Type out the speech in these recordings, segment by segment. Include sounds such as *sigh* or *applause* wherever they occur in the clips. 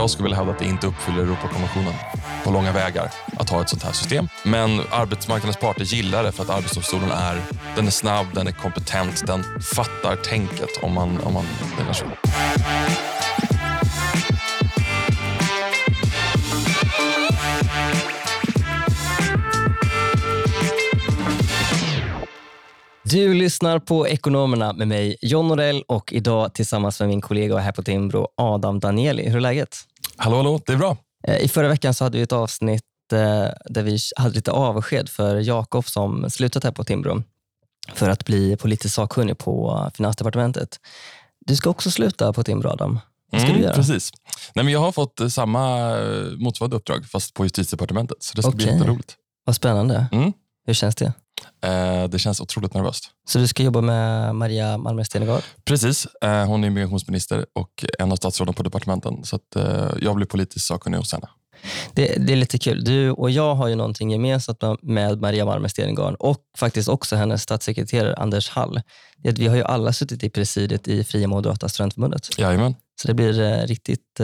Jag skulle vilja hävda att det inte uppfyller Europakonventionen på långa vägar att ha ett sånt här system. Men arbetsmarknadens parter gillar det för att Arbetsdomstolen är, den är snabb, den är kompetent, den fattar tänket om man, om man menar så. Du lyssnar på Ekonomerna med mig, John Norell och idag tillsammans med min kollega här på Timbro, Adam Danieli. Hur är läget? Hallå, hallå, det är bra. Eh, I förra veckan så hade vi ett avsnitt eh, där vi hade lite avsked för Jakob som slutat här på Timbro för att bli politisk sakkunnig på Finansdepartementet. Du ska också sluta på Timbro, Adam. Vad ska Mm, du göra? Precis. Nej, men jag har fått eh, samma motsvarande uppdrag fast på justitiedepartementet. Så det ska bli Okej. jätteroligt. Vad spännande. Mm. Hur känns det? Eh, det känns otroligt nervöst. Så du ska jobba med Maria Malmer Stenergard? Precis. Eh, hon är migrationsminister och en av statsråden på departementen. Så eh, jag blir politisk sakkunnig hos henne. Det, det är lite kul. Du och jag har ju någonting gemensamt med- Maria Malmer Stenergard och faktiskt också hennes statssekreterare Anders Hall. Det är att vi har ju alla suttit i presidiet i Fria Moderata Studentförbundet. Jajamän. Så det blir riktigt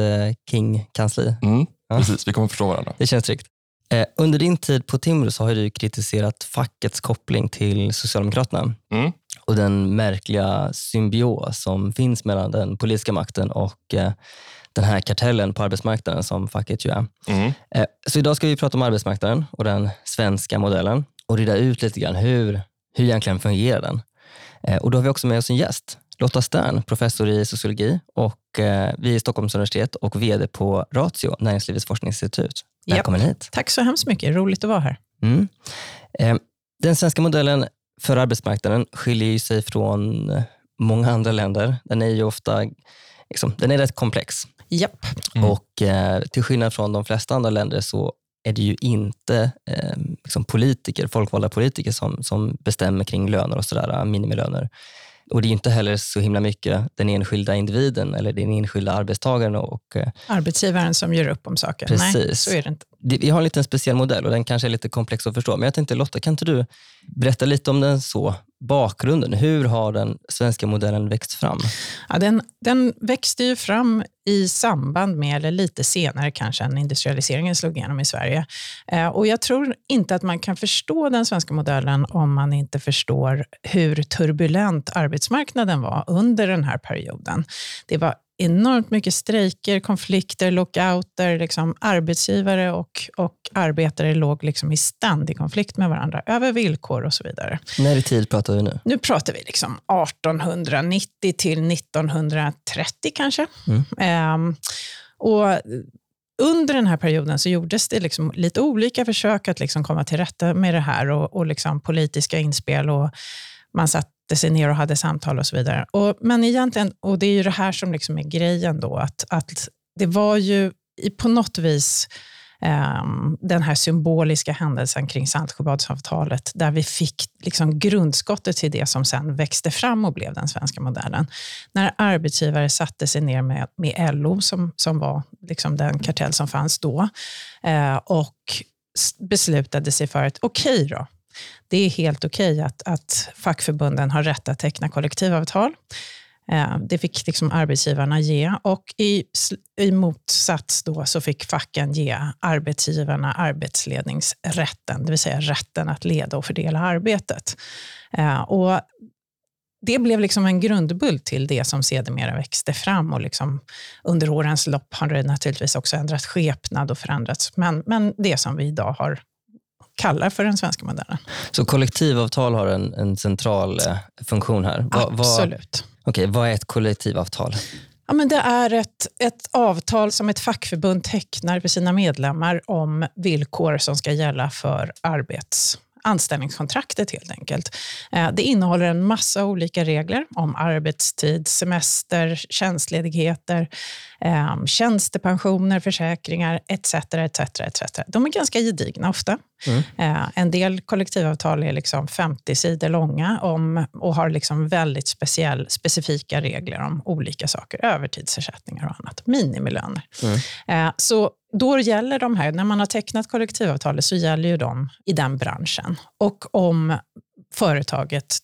king-kansli. Mm, Ja. Precis, vi kommer förstå varandra. Det känns tryggt. Eh, under din tid på Timbro så har du kritiserat fackets koppling till Socialdemokraterna Mm. och den märkliga symbios som finns mellan den politiska makten och eh, den här kartellen på arbetsmarknaden som facket ju är. Mm. Eh, Så idag ska vi prata om arbetsmarknaden och den svenska modellen och reda ut lite grann hur, hur egentligen fungerar den. Och då har vi också med oss en gäst, Lotta Stern, professor i sociologi och eh, vid Stockholms universitet och VD på Ratio, Näringslivets forskningsinstitut. Välkommen hit. Tack så hemskt mycket. Roligt att vara här. Mm. Eh, Den svenska modellen för arbetsmarknaden skiljer sig från många andra länder. Den är ju ofta liksom, den är rätt komplex. Japp. Mm. Och eh, till skillnad från de flesta andra länder så är det ju inte eh, liksom politiker, folkvalda politiker som, som bestämmer kring löner och sådär, minimilöner. Och det är inte heller så himla mycket den enskilda individen eller den enskilda arbetstagaren. Och, eh, Arbetsgivaren som gör upp om saker. Nej, Precis. så är det inte. vi har en liten speciell modell och den kanske är lite komplex att förstå. Men jag tänkte Lotta, kan inte du berätta lite om den så, bakgrunden? Hur har den svenska modellen växt fram? Ja, den, den växte ju fram i samband med, eller lite senare kanske, än industrialiseringen slog igenom i Sverige. Eh, och Jag tror inte att man kan förstå den svenska modellen om man inte förstår hur turbulent arbetsmarknaden var under den här perioden. Det var enormt mycket strejker, konflikter, lockouter. Liksom arbetsgivare och, och arbetare låg liksom i ständig konflikt med varandra över villkor och så vidare. När i tid pratar vi nu? Nu pratar vi liksom 1890 till 1930 kanske. Mm. Ehm, och under den här perioden så gjordes det liksom lite olika försök att liksom komma till rätta med det här och, och liksom politiska inspel. och Man satte sig ner och hade samtal och så vidare. Och, men egentligen, och det är ju det här som liksom är grejen då, att, att det var ju på något vis ehm, den här symboliska händelsen kring Saltsjöbadsavtalet, där vi fick liksom grundskottet till det som sen växte fram och blev den svenska modellen. När arbetsgivare satte sig ner med, med LO, som, som var liksom den kartell som fanns då, eh, och beslutade sig för att okej då, det är helt okej att, att fackförbunden har rätt att teckna kollektivavtal. Eh, det fick liksom arbetsgivarna ge och i, i motsats då så fick facken ge arbetsgivarna arbetsledningsrätten, det vill säga rätten att leda och fördela arbetet. Eh, och det blev liksom en grundbult till det som sedermera växte fram och liksom under årens lopp har det naturligtvis också ändrat skepnad och förändrats. Men, men det som vi idag har kallar för den svenska modellen. Så kollektivavtal har en, en central eh, funktion här. Va- va- Absolut. Okej, vad är ett kollektivavtal? Ja, men det är ett, ett avtal som ett fackförbund tecknar för sina medlemmar om villkor som ska gälla för arbets anställningskontraktet helt enkelt. Eh, Det innehåller en massa olika regler om arbetstid, semester, tjänstledigheter, eh, tjänstepensioner, försäkringar etc. etc, etc. De är ganska gedigna ofta. Mm. Eh, En del kollektivavtal är liksom 50 sidor långa om, och har liksom väldigt speciell, specifika regler om olika saker, övertidsersättningar och annat, minimilöner. Mm. Eh, Så då gäller de här, när man har tecknat kollektivavtalet så gäller ju de i den branschen. Och om företaget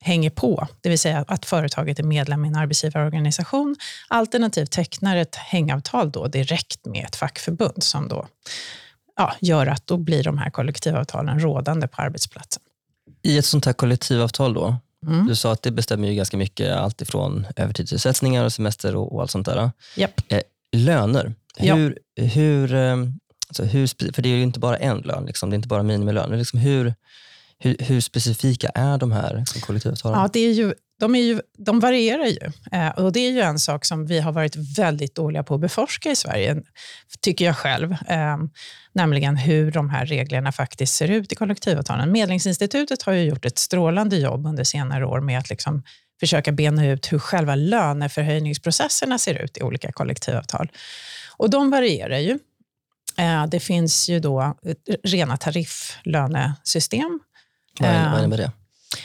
hänger på, det vill säga att företaget är medlem i en arbetsgivarorganisation, alternativt tecknar ett hängavtal då direkt med ett fackförbund som då ja, gör att då blir de här kollektivavtalen rådande på arbetsplatsen. I ett sånt här kollektivavtal då, Mm. du sa att det bestämmer ju ganska mycket, allt ifrån övertidsersättningar och semester och, och allt sånt där. Japp. Eh, löner, Ja. hur, hur, eh, alltså hur, för det är ju inte bara en lön, liksom, det är inte bara minimilön. Liksom hur, hur, hur specifika är de här liksom, kollektivavtalen? Ja, det är ju, de, är ju, de varierar ju. Eh, och Det är ju en sak som vi har varit väldigt dåliga på att beforska i Sverige, tycker jag själv. Eh, nämligen hur de här reglerna faktiskt ser ut i kollektivavtalen. Medlingsinstitutet har ju gjort ett strålande jobb under senare år med att liksom försöka bena ut hur själva löneförhöjningsprocesserna ser ut i olika kollektivavtal. Och de varierar ju. Eh, det finns ju då rena tarifflönesystem vad, är, eh, vad innebär det?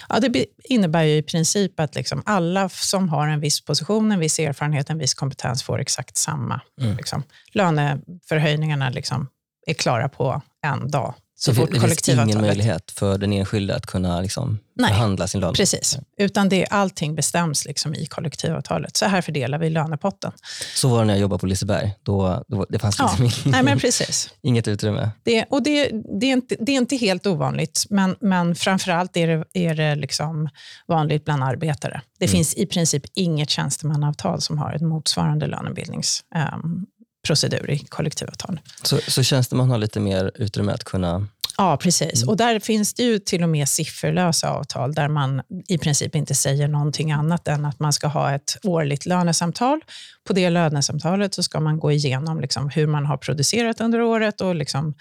Ja, det innebär ju i princip att liksom alla som har en viss position, en viss erfarenhet, en viss kompetens får exakt samma. Mm. Liksom. Löneförhöjningarna liksom är klara på en dag. Så det, fort det finns ingen möjlighet för den enskilde att kunna liksom, Nej. förhandla sin lön? Precis, utan det, allting bestäms liksom i kollektivavtalet. Så här fördelar vi lönepotten. Så var det när jag jobbade på Liseberg. Då, då, det fanns Ja, liksom Nej, men precis. *laughs* inget utrymme. Det, och det, det, är inte, det är inte helt ovanligt, men, men framförallt är det, är det liksom vanligt bland arbetare. Det finns i princip inget tjänstemannaavtal som har en motsvarande lönebildningsprocedur i kollektivavtal. Så, så tjänsteman har lite mer utrymme att kunna... Ja, precis. Och där finns det ju till och med sifferlösa avtal där man i princip inte säger någonting annat än att man ska ha ett årligt lönesamtal. På det lönesamtalet så ska man gå igenom liksom hur man har producerat under året och liksom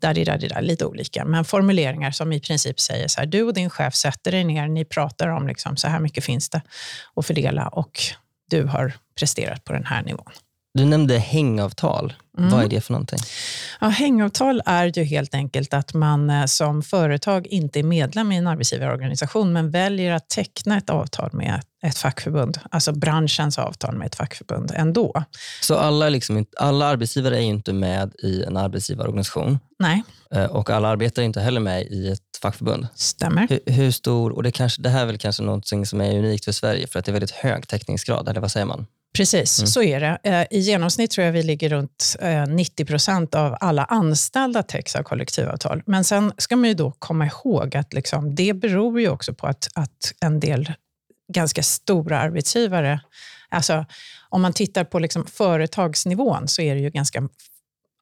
där, där, där, lite olika. Men formuleringar som i princip säger så här, du och din chef sätter dig ner, ni pratar om liksom, så här mycket finns det att fördela och du har presterat på den här nivån. Du nämnde hängavtal. Mm. Vad är det för någonting? Ja, hängavtal är ju helt enkelt att man eh, som företag inte är medlem i en arbetsgivarorganisation men väljer att teckna ett avtal med ett fackförbund, alltså branschens avtal med ett fackförbund ändå. Så alla, liksom alla arbetsgivare är ju inte med i en arbetsgivarorganisation Nej, eh, och alla arbetare är inte heller med i ett fackförbund. stämmer. Hur, hur stor, och det, kanske, det här är väl kanske någonting som är unikt för Sverige för att det är väldigt hög täckningsgrad, eller vad säger man? Precis, så är det. Eh, I genomsnitt tror jag vi ligger runt eh, 90 procent av alla anställda täcks av kollektivavtal. Men sen ska man ju då komma ihåg att liksom, det beror ju också på att, att en del ganska stora arbetsgivare, alltså om man tittar på liksom företagsnivån så är det ju ganska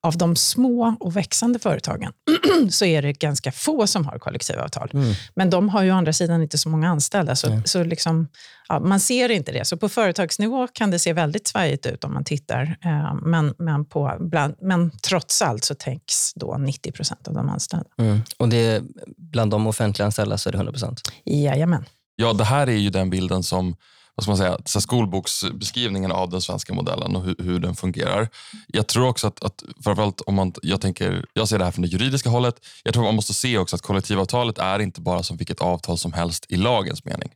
av de små och växande företagen *clears throat* så är det ganska få som har kollektivavtal. Mm. Men de har ju å andra sidan inte så många anställda, så, så liksom, ja, man ser inte det. Så på företagsnivå kan det se väldigt svajigt ut om man tittar, eh, men, men, på, bland, men trots allt så täcks då 90 procent av de anställda. Mm. Och det är, bland de offentliga anställda så är det 100 procent. Jajamän. Ja, det här är ju den bilden som vad ska man säga, så skolboksbeskrivningen av den svenska modellen och hur, hur den fungerar. Jag tror också att, att framförallt om man, jag, tänker, jag ser det här från det juridiska hållet. Jag tror man måste se också att kollektivavtalet är inte bara som vilket avtal som helst i lagens mening.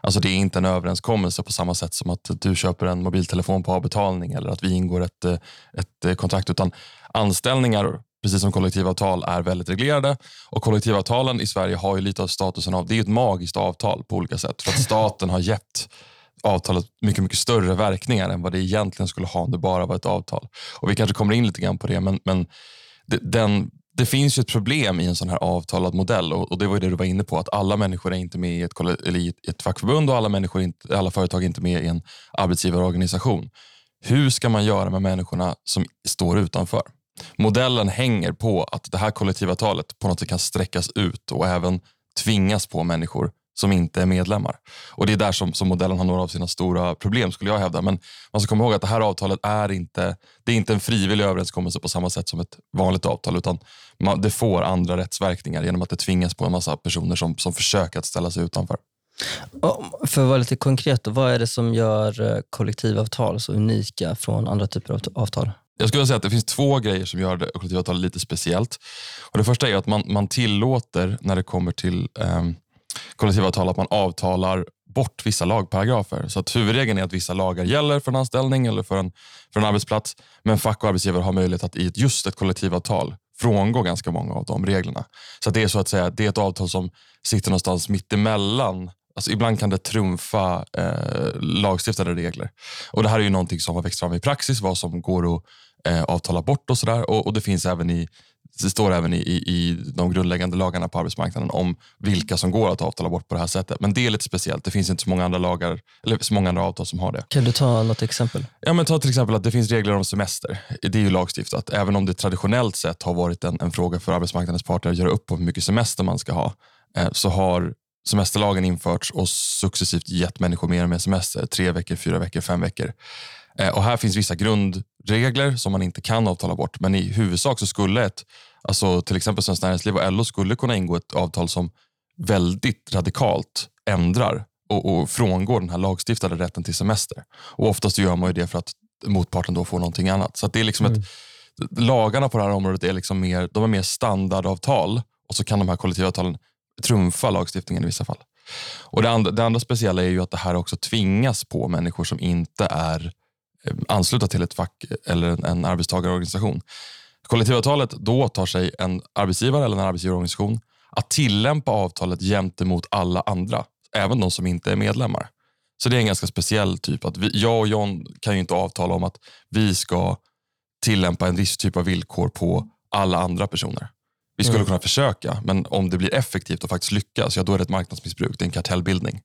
Alltså det är inte en överenskommelse på samma sätt som att du köper en mobiltelefon på avbetalning eller att vi ingår ett, eh, ett eh, kontrakt. Utan anställningar, precis som kollektivavtal, är väldigt reglerade. Och kollektivavtalen i Sverige har ju lite av statusen av, det är ett magiskt avtal på olika sätt. För att *laughs* staten har gett avtalet mycket, mycket större verkningar än vad det egentligen skulle ha om det bara var ett avtal. Och Vi kanske kommer in lite grann på det, men, men det, den, det finns ju ett problem i en sån här avtalad modell och, och det var ju det du var inne på, att alla människor är inte med i ett, eller i ett, ett fackförbund och alla, människor inte, alla företag är inte med i en arbetsgivarorganisation. Hur ska man göra med människorna som står utanför? Modellen hänger på att det här kollektivavtalet på något sätt kan sträckas ut och även tvingas på människor som inte är medlemmar. Och Det är där som, som modellen har några av sina stora problem skulle jag hävda. Men man ska komma ihåg att det här avtalet är inte, det är inte en frivillig överenskommelse på samma sätt som ett vanligt avtal. Utan man, det får andra rättsverkningar genom att det tvingas på en massa personer som, som försöker att ställa sig utanför. För att vara lite konkret, då, vad är det som gör eh, kollektivavtal så unika från andra typer av avtal? Jag skulle säga att det finns två grejer som gör det kollektivavtalet lite speciellt. Och det första är att man, man tillåter när det kommer till eh, kollektivavtal att man avtalar bort vissa lagparagrafer. Så att huvudregeln är att vissa lagar gäller för en anställning eller för en, för en arbetsplats. Men fack och arbetsgivare har möjlighet att i ett, just ett kollektivavtal frångå ganska många av de reglerna. Så att det är så att säga det är ett avtal som sitter någonstans mitt emellan alltså ibland kan det trumfa eh, lagstiftade regler. Och Det här är ju någonting som har växt fram i praxis, vad som går att eh, avtala bort och sådär. Och, och, det finns även i det står även i, i, i, de grundläggande lagarna på arbetsmarknaden om vilka som går att avtala bort på det här sättet. Men det är lite speciellt. Det finns inte så många andra lagar eller så många andra avtal som har det. Kan du ta något exempel? Ja, men ta till exempel att det finns regler om semester. Det är ju lagstiftat. Även om det traditionellt sett har varit en, en fråga för arbetsmarknadens parter att göra upp om hur mycket semester man ska ha, eh, så har semesterlagen införts och successivt gett människor mer och mer semester. Tre veckor, fyra veckor, fem veckor. Eh, och här finns vissa grundregler som man inte kan avtala bort, men i huvudsak så skulle ett, alltså till exempel Svenskt Näringsliv och LO skulle kunna ingå ett avtal som väldigt radikalt ändrar och, och frångår den här lagstiftade rätten till semester. Och Oftast gör man ju det för att motparten då får någonting annat. Så det är liksom mm. ett, lagarna på det här området är, liksom mer, de är mer standardavtal och så kan de här kollektivavtalen trumfa lagstiftningen i vissa fall. Och det andra, det andra speciella är ju att det här också tvingas på människor som inte är eh, anslutna till ett fack eller en, en arbetstagarorganisation. Kollektivavtalet, då tar sig en arbetsgivare eller en arbetsgivarorganisation att tillämpa avtalet gentemot alla andra, även de som inte är medlemmar. Så det är en ganska speciell typ. att vi, Jag och John kan ju inte avtala om att vi ska tillämpa en viss typ av villkor på alla andra personer. Vi skulle mm. kunna försöka, men om det blir effektivt och faktiskt lyckas, ja, då är det ett marknadsmissbruk. Det är en kartellbildning.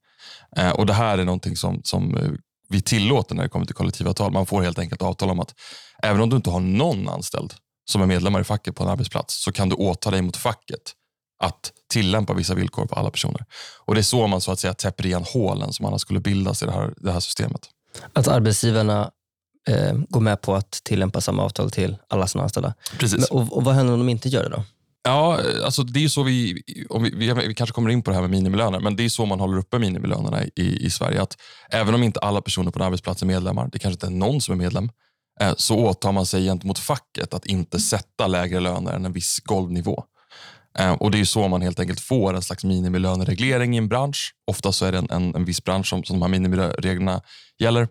Eh, och Det här är någonting som, som eh, vi tillåter när det kommer till kollektivavtal. Man får helt enkelt avtal om att även om du inte har någon anställd som är medlemmar i facket på en arbetsplats så kan du åta dig mot facket att tillämpa vissa villkor på alla personer. Och Det är så man så att säga täpper igen hålen som annars skulle bildas i det här, det här systemet. Att arbetsgivarna eh, går med på att tillämpa samma avtal till alla sina anställda. Precis. Men, och, och vad händer om de inte gör det då? Ja, alltså det är så vi, om vi, vi, vi, kanske kommer in på det här med minimilöner, men det är så man håller uppe minimilönerna i, i Sverige. Att även om inte alla personer på en arbetsplats är medlemmar, det kanske inte är någon som är medlem, Eh, så åtar man sig gentemot facket att inte sätta lägre löner än en viss golvnivå. Eh, och Det är så man helt enkelt får en slags minimilönereglering i en bransch. Ofta så är det en, en, en viss bransch som, som de här minimireglerna gäller.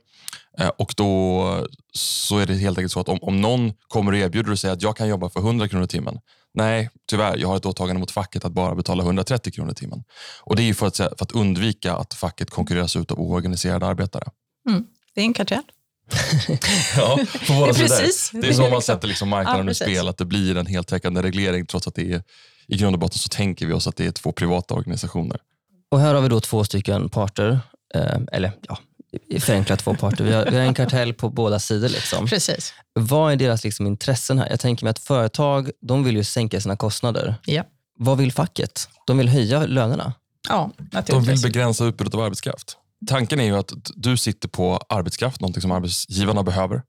Eh, och då så är det helt enkelt så att om, om någon kommer och erbjuder och säger att jag kan jobba för 100 kronor i timmen, Nej, tyvärr. Jag har ett åtagande mot facket att bara betala 130 kronor i timmen. Och Det är för att, för att undvika att facket konkurreras ut av oorganiserade arbetare. Mm. Det är en kartell. *laughs* ja, på är precis, det är så man sätter liksom marknaden ja, ur spel, att det blir en heltäckande reglering trots att det är i grund och botten så tänker vi oss att det är två privata organisationer. Och Här har vi då två stycken parter, eh, eller ja, förenklat två parter. Vi har, vi har, en kartell på båda sidor. Liksom. Precis. Vad är deras liksom, intressen här? Jag tänker mig att företag de vill ju sänka sina kostnader. Ja. Vad vill facket? De vill höja lönerna. Ja, De vill begränsa utbudet av arbetskraft. Tanken är ju att du sitter på arbetskraft, någonting som arbetsgivarna behöver.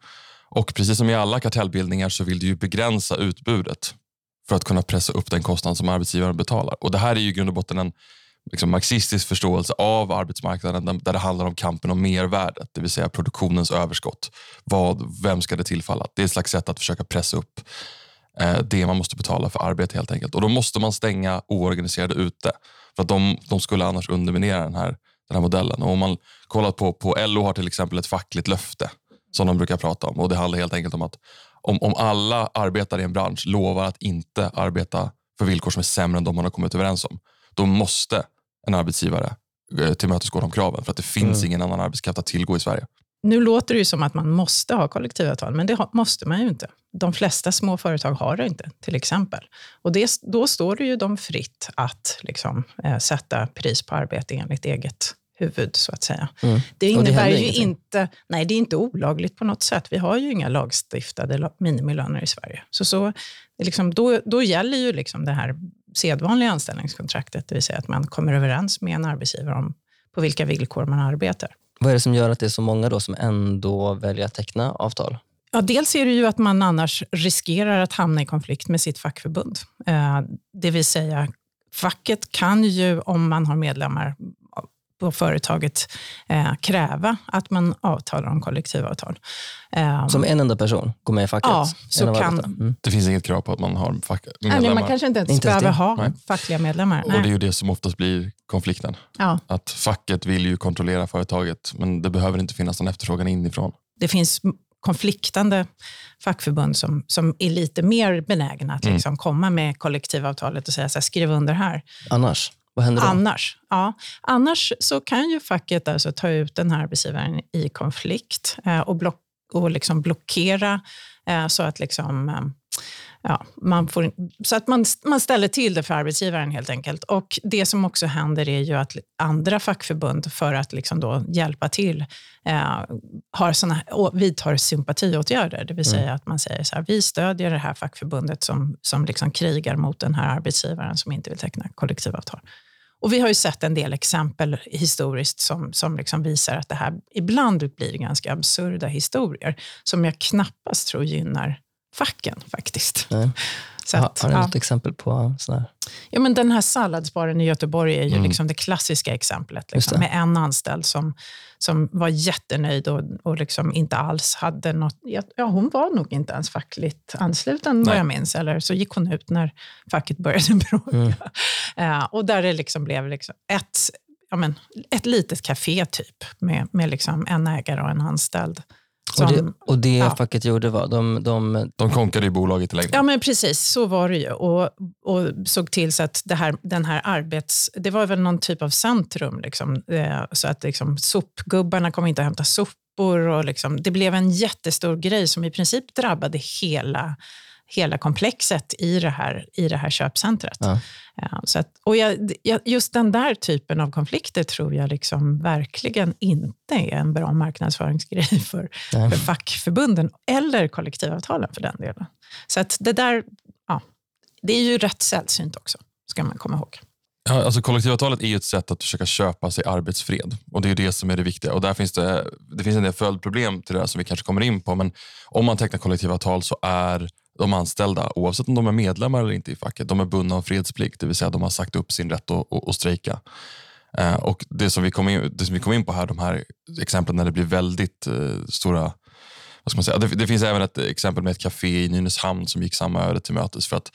Och precis som i alla kartellbildningar så vill du ju begränsa utbudet för att kunna pressa upp den kostnad som arbetsgivaren betalar. Och Det här är ju i grund och botten en liksom marxistisk förståelse av arbetsmarknaden där det handlar om kampen om mervärdet, det vill säga produktionens överskott. Vad, vem ska det tillfalla? Det är ett slags sätt att försöka pressa upp eh, det man måste betala för arbete helt enkelt. Och Då måste man stänga oorganiserade ute för att de, de skulle annars underminera den här, den här modellen. Och om man kollar på, på LO har till exempel ett fackligt löfte som de brukar prata om och det handlar helt enkelt om att om, om alla arbetare i en bransch lovar att inte arbeta för villkor som är sämre än de man har kommit överens om, då måste en arbetsgivare eh, tillmötesgå de kraven. För att det finns mm. ingen annan arbetskraft att tillgå i Sverige. Nu låter det ju som att man måste ha kollektivavtal, men det måste man ju inte. De flesta små företag har det inte, till exempel. Och det, då står det ju dem fritt att liksom, eh, sätta pris på arbete enligt eget huvud, så att säga. Mm. Det innebär det ju ingenting. inte, nej det är inte olagligt på något sätt. Vi har ju inga lagstiftade minimilöner i Sverige. Så, så liksom, då, då gäller ju liksom det här sedvanliga anställningskontraktet, det vill säga att man kommer överens med en arbetsgivare om på vilka villkor man arbetar. Vad är det som gör att det är så många då som ändå väljer att teckna avtal? Ja, dels är det ju att man annars riskerar att hamna i konflikt med sitt fackförbund. Eh, det vill säga, facket kan ju, om man har medlemmar på företaget eh, kräva att man avtalar om kollektivavtal. Um, Som en enda person går med i facket? Ja, så kan, mm. Det finns inget krav på att man har fack, medlemmar? Nej, man kanske inte ens inte behöver ha Nej. fackliga medlemmar. Nej. Och Det är ju det som oftast blir konflikten. Ja. Att facket vill ju kontrollera företaget, men det behöver inte finnas någon efterfrågan inifrån. Det finns konfliktande fackförbund som, som är lite mer benägna att mm. liksom komma med kollektivavtalet och säga så här, skriv under här. Annars? Vad händer då? Annars, ja. Annars så kan ju facket alltså ta ut den här arbetsgivaren i konflikt eh, och, block, och liksom blockera eh, så att liksom, eh, ja, man, får, så att man, man ställer till det för arbetsgivaren helt enkelt. Och Det som också händer är ju att andra fackförbund, för att liksom då hjälpa till, eh, har såna, vidtar sympatiåtgärder. Det vill säga mm. att man säger så här, vi stödjer det här fackförbundet som, som liksom krigar mot den här arbetsgivaren som inte vill teckna kollektivavtal. Och vi har ju sett en del exempel historiskt som, som liksom visar att det här ibland blir ganska absurda historier som jag knappast tror gynnar facken faktiskt. Nej. *laughs* Så att, har, du något exempel på sådär? Ja, men den här salladsbaren i Göteborg är ju mm. liksom det klassiska exemplet. Liksom, med en anställd som, som var jättenöjd och, och liksom inte alls hade något... Ja, hon var nog inte ens fackligt ansluten vad jag minns. Eller så gick hon ut när facket började *laughs* bråka. Mm. Uh, och där det liksom blev liksom ett, ja, men, ett litet café typ med, med liksom en ägare och en anställd. Som, och det, och det ja. facket gjorde vad? De, de... de konkade i bolaget i längden. Ja, men precis. Så var det ju. Och, och såg till så att det här, den här arbets... Det var väl någon typ av centrum. Liksom, eh, så att liksom, sopgubbarna kom inte att hämta sopor. Och liksom, det blev en jättestor grej som i princip drabbade hela hela komplexet i det här, i det här köpcentret. Ja. Så att, och jag, just den där typen av konflikter tror jag liksom verkligen inte är en bra marknadsföringsgrej *laughs* för, för fackförbunden eller kollektivavtalen för den delen. Så att det där, ja, det är ju rätt sällsynt också, ska man komma ihåg. Ja, alltså kollektivavtalet är ett sätt att försöka köpa sig arbetsfred och det är det som är det viktiga. Och där finns det, det finns en del följdproblem till det här som vi kanske kommer in på. Men om man tecknar kollektivavtal så är de anställda, oavsett om de är medlemmar eller inte i facket, de är bundna av fredsplikt, det vill säga de har sagt upp sin rätt att, att, att strejka. Eh, och det som, vi kom in, det som vi kom in på här, de här exemplen när det blir väldigt eh, stora vad ska man säga? Det, det, finns även ett exempel med ett café i Nynäshamn som gick samma öde till mötes för att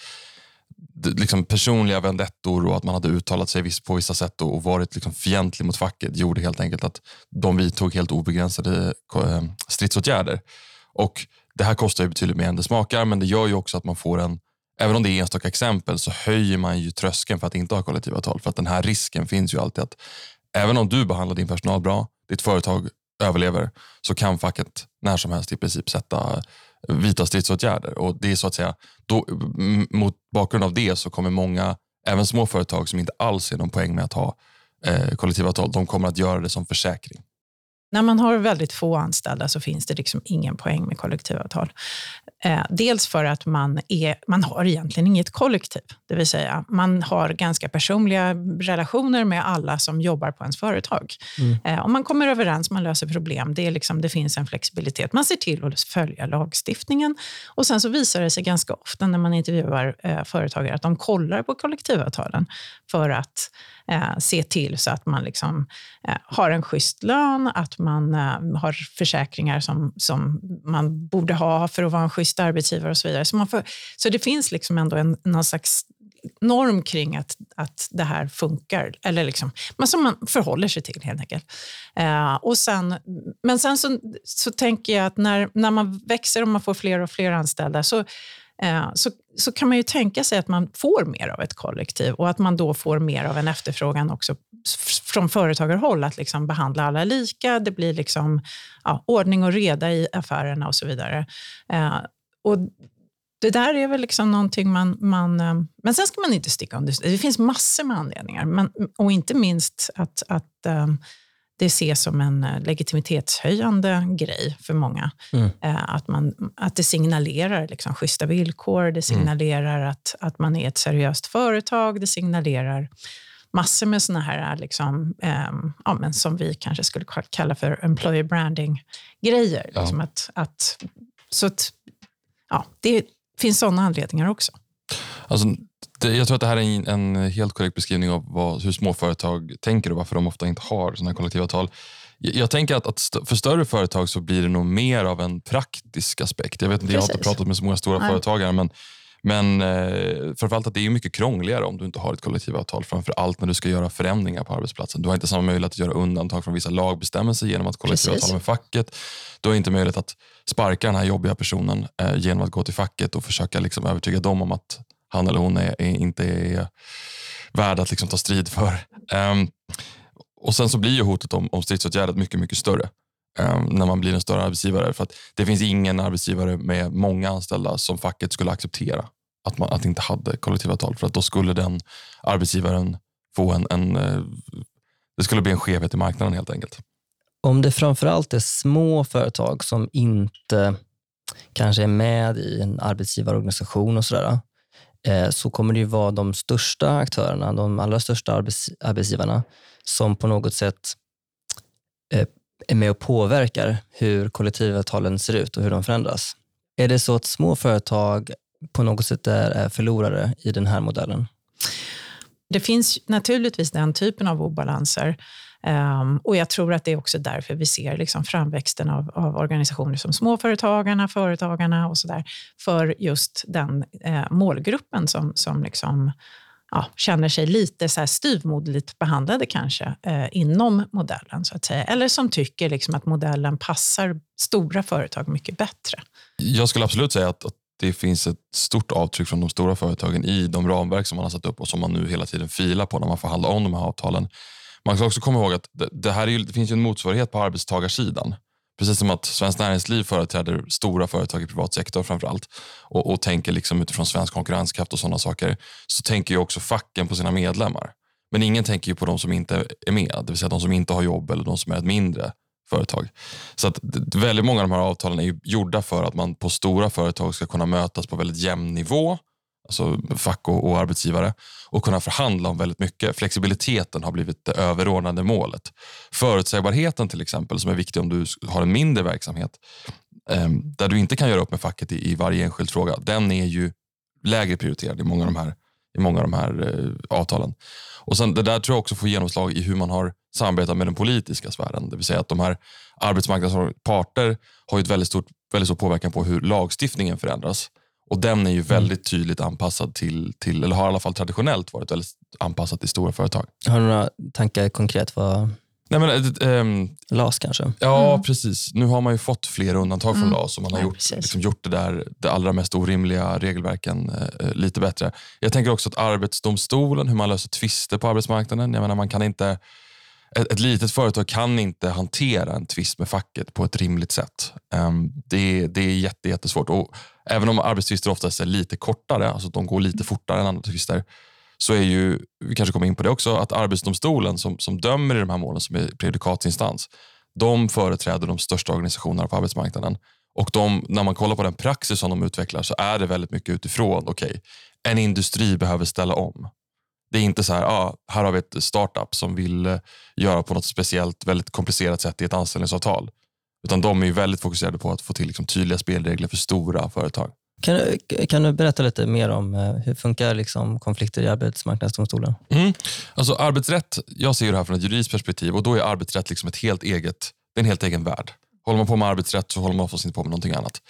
liksom personliga vendettor och att man hade uttalat sig på vissa sätt och varit liksom fientlig mot facket gjorde helt enkelt att de vidtog helt obegränsade eh, stridsåtgärder. Och det här kostar ju betydligt mer än det smakar, men det gör ju också att man får en Även om det är enstaka exempel så höjer man ju tröskeln för att inte ha kollektivavtal. För att den här risken finns ju alltid att även om du behandlar din personal bra, ditt företag överlever, så kan facket när som helst i princip sätta vidta stridsåtgärder. Och det är så att säga, då, mot bakgrund av det så kommer många, även små företag som inte alls är någon poäng med att ha eh, kollektivavtal, de kommer att göra det som försäkring. När man har väldigt få anställda så finns det liksom ingen poäng med kollektivavtal. Eh, dels för att man, är, man har egentligen inget kollektiv. Det vill säga, man har ganska personliga relationer med alla som jobbar på ens företag. Mm. Eh, om man kommer överens, man löser problem, det, är liksom, det finns en flexibilitet. Man ser till att följa lagstiftningen. Och Sen så visar det sig ganska ofta när man intervjuar eh, företagare att de kollar på kollektivavtalen för att eh, se till så att man liksom, eh, har en schysst lön, att man eh, har försäkringar som, som man borde ha för att vara en schysst arbetsgivare och så vidare. Så, man får, så det finns liksom ändå en, någon slags norm kring att, att det här funkar, eller liksom, men som man förhåller sig till helt enkelt. Eh, och sen, men sen så, så tänker jag att när, när man växer och man får fler och fler anställda så Eh, så, så kan man ju tänka sig att man får mer av ett kollektiv och att man då får mer av en efterfrågan också från företagarhåll att liksom behandla alla lika. Det blir liksom, ja, ordning och reda i affärerna och så vidare. Eh, och det där är väl liksom någonting man... man eh, men sen ska man inte sticka under Det finns massor med anledningar. Men, och inte minst att, att eh, det ses som en eh, legitimitetshöjande grej för många. Mm. Eh, att, man, att det signalerar liksom schyssta villkor, det mm. signalerar mm. att, att man är ett seriöst företag, det signalerar massor med såna här, liksom, eh, ja, men som vi kanske skulle kalla för employer branding-grejer. Ja. Liksom att, att, så att, ja, det finns sådana anledningar också. Alltså, det, jag tror att det här är en, en helt korrekt beskrivning av vad, hur små företag tänker och varför de ofta inte har sådana här kollektivavtal. Jag, jag tänker att, att st för större företag så blir det nog mer av en praktisk aspekt. Jag vet inte, jag har inte pratat med så många stora Nej. företagare, men men eh, framförallt att det är mycket krångligare om du inte har ett kollektivavtal. Framför allt när du ska göra förändringar på arbetsplatsen. Du har inte samma möjlighet att göra undantag från vissa lagbestämmelser genom att kollektivavtala med facket. Du har inte möjlighet att sparka den här jobbiga personen eh, genom att gå till facket och försöka liksom övertyga dem om att han eller hon är, är inte är värd att liksom ta strid för. Um, och Sen så blir ju hotet om, om stridsåtgärder mycket, mycket större um, när man blir en större arbetsgivare. För att det finns ingen arbetsgivare med många anställda som facket skulle acceptera att man att inte hade kollektivavtal. För att då skulle den arbetsgivaren få en, en eh, det skulle bli en skevhet i marknaden helt enkelt. Om det framförallt är små företag som inte kanske är med i en arbetsgivarorganisation och sådär, Eh, så kommer det ju vara de största aktörerna, de allra största arbets, arbetsgivarna, som på något sätt eh, är med och påverkar hur kollektivavtalen ser ut och hur de förändras. Är det så att små företag på något sätt är förlorare i den här modellen? Det finns naturligtvis den typen av obalanser. Um, och jag tror att det är också därför vi ser liksom framväxten av, av organisationer som Småföretagarna, Företagarna och sådär, för just den eh, målgruppen som, som liksom, ja, känner sig lite så här styvmoderligt behandlade kanske eh, inom modellen, så att säga. Eller som tycker liksom att modellen passar stora företag mycket bättre. Jag skulle absolut säga att, att det finns ett stort avtryck från de stora företagen i de ramverk som man har satt upp och som man nu hela tiden filar på när man förhandlar om de här avtalen. Man ska också komma ihåg att det, det här ju, det finns en motsvarighet på arbetstagarsidan. Precis som att Svenskt Näringsliv företräder stora företag i privat sektor framförallt och, och tänker liksom utifrån svensk konkurrenskraft och sådana saker, så tänker ju också facken på sina medlemmar. Men ingen tänker ju på de som inte är med, det vill säga de som inte har jobb eller de som är ett mindre företag. Så att väldigt många av de här avtalen är gjorda för att man på stora företag ska kunna mötas på väldigt jämn nivå, alltså fack och, och arbetsgivare, och kunna förhandla om väldigt mycket. Flexibiliteten har blivit det överordnade målet. Förutsägbarheten till exempel, som är viktig om du har en mindre verksamhet, eh, där du inte kan göra upp med facket i, i varje enskild fråga, den är ju lägre prioriterad i många av de här, i många av de här eh, avtalen. Och sen, Det där tror jag också får genomslag i hur man har samarbetat med den politiska sfären. Det vill säga att de här arbetsmarknadens parter har ju ett väldigt, stort, väldigt stor påverkan på hur lagstiftningen förändras. Och den är ju mm. väldigt tydligt anpassad till, till, eller har i alla fall traditionellt varit väldigt anpassad till stora företag. Har du några tankar konkret? Vad... Nej, men, ähm, LAS kanske? Ja, mm. precis. Nu har man ju fått fler undantag från mm. LAS och man har ja, gjort, liksom, gjort det, där, det allra mest orimliga regelverken äh, lite bättre. Jag tänker också att Arbetsdomstolen, hur man löser tvister på arbetsmarknaden. Jag menar, man kan inte ett, ett litet företag kan inte hantera en tvist med facket på ett rimligt sätt. Um, det, det är jätte, jättesvårt. Och även om arbetstvister oftast är lite kortare, alltså de går lite fortare än andra tvister, så är ju, vi kanske kommer in på det också, att Arbetsdomstolen som, som dömer i de här målen som är prejudikatsinstans, de företräder de största organisationerna på arbetsmarknaden. Och de, när man kollar på den praxis som de utvecklar så är det väldigt mycket utifrån, okej, okay, en industri behöver ställa om. Det är inte så här, ah, här har vi ett startup som vill eh, göra på något speciellt, väldigt komplicerat sätt i ett anställningsavtal. Utan de är väldigt fokuserade på att få till liksom tydliga spelregler för stora företag. Kan, kan du berätta lite mer om eh, hur funkar liksom konflikter i Arbetsmarknadsdomstolen? Mm. Alltså arbetsrätt, jag ser det här från ett juridiskt perspektiv och då är arbetsrätt liksom ett helt eget, det är en helt egen värld. Håller man på med arbetsrätt så håller man oftast inte på med någonting annat.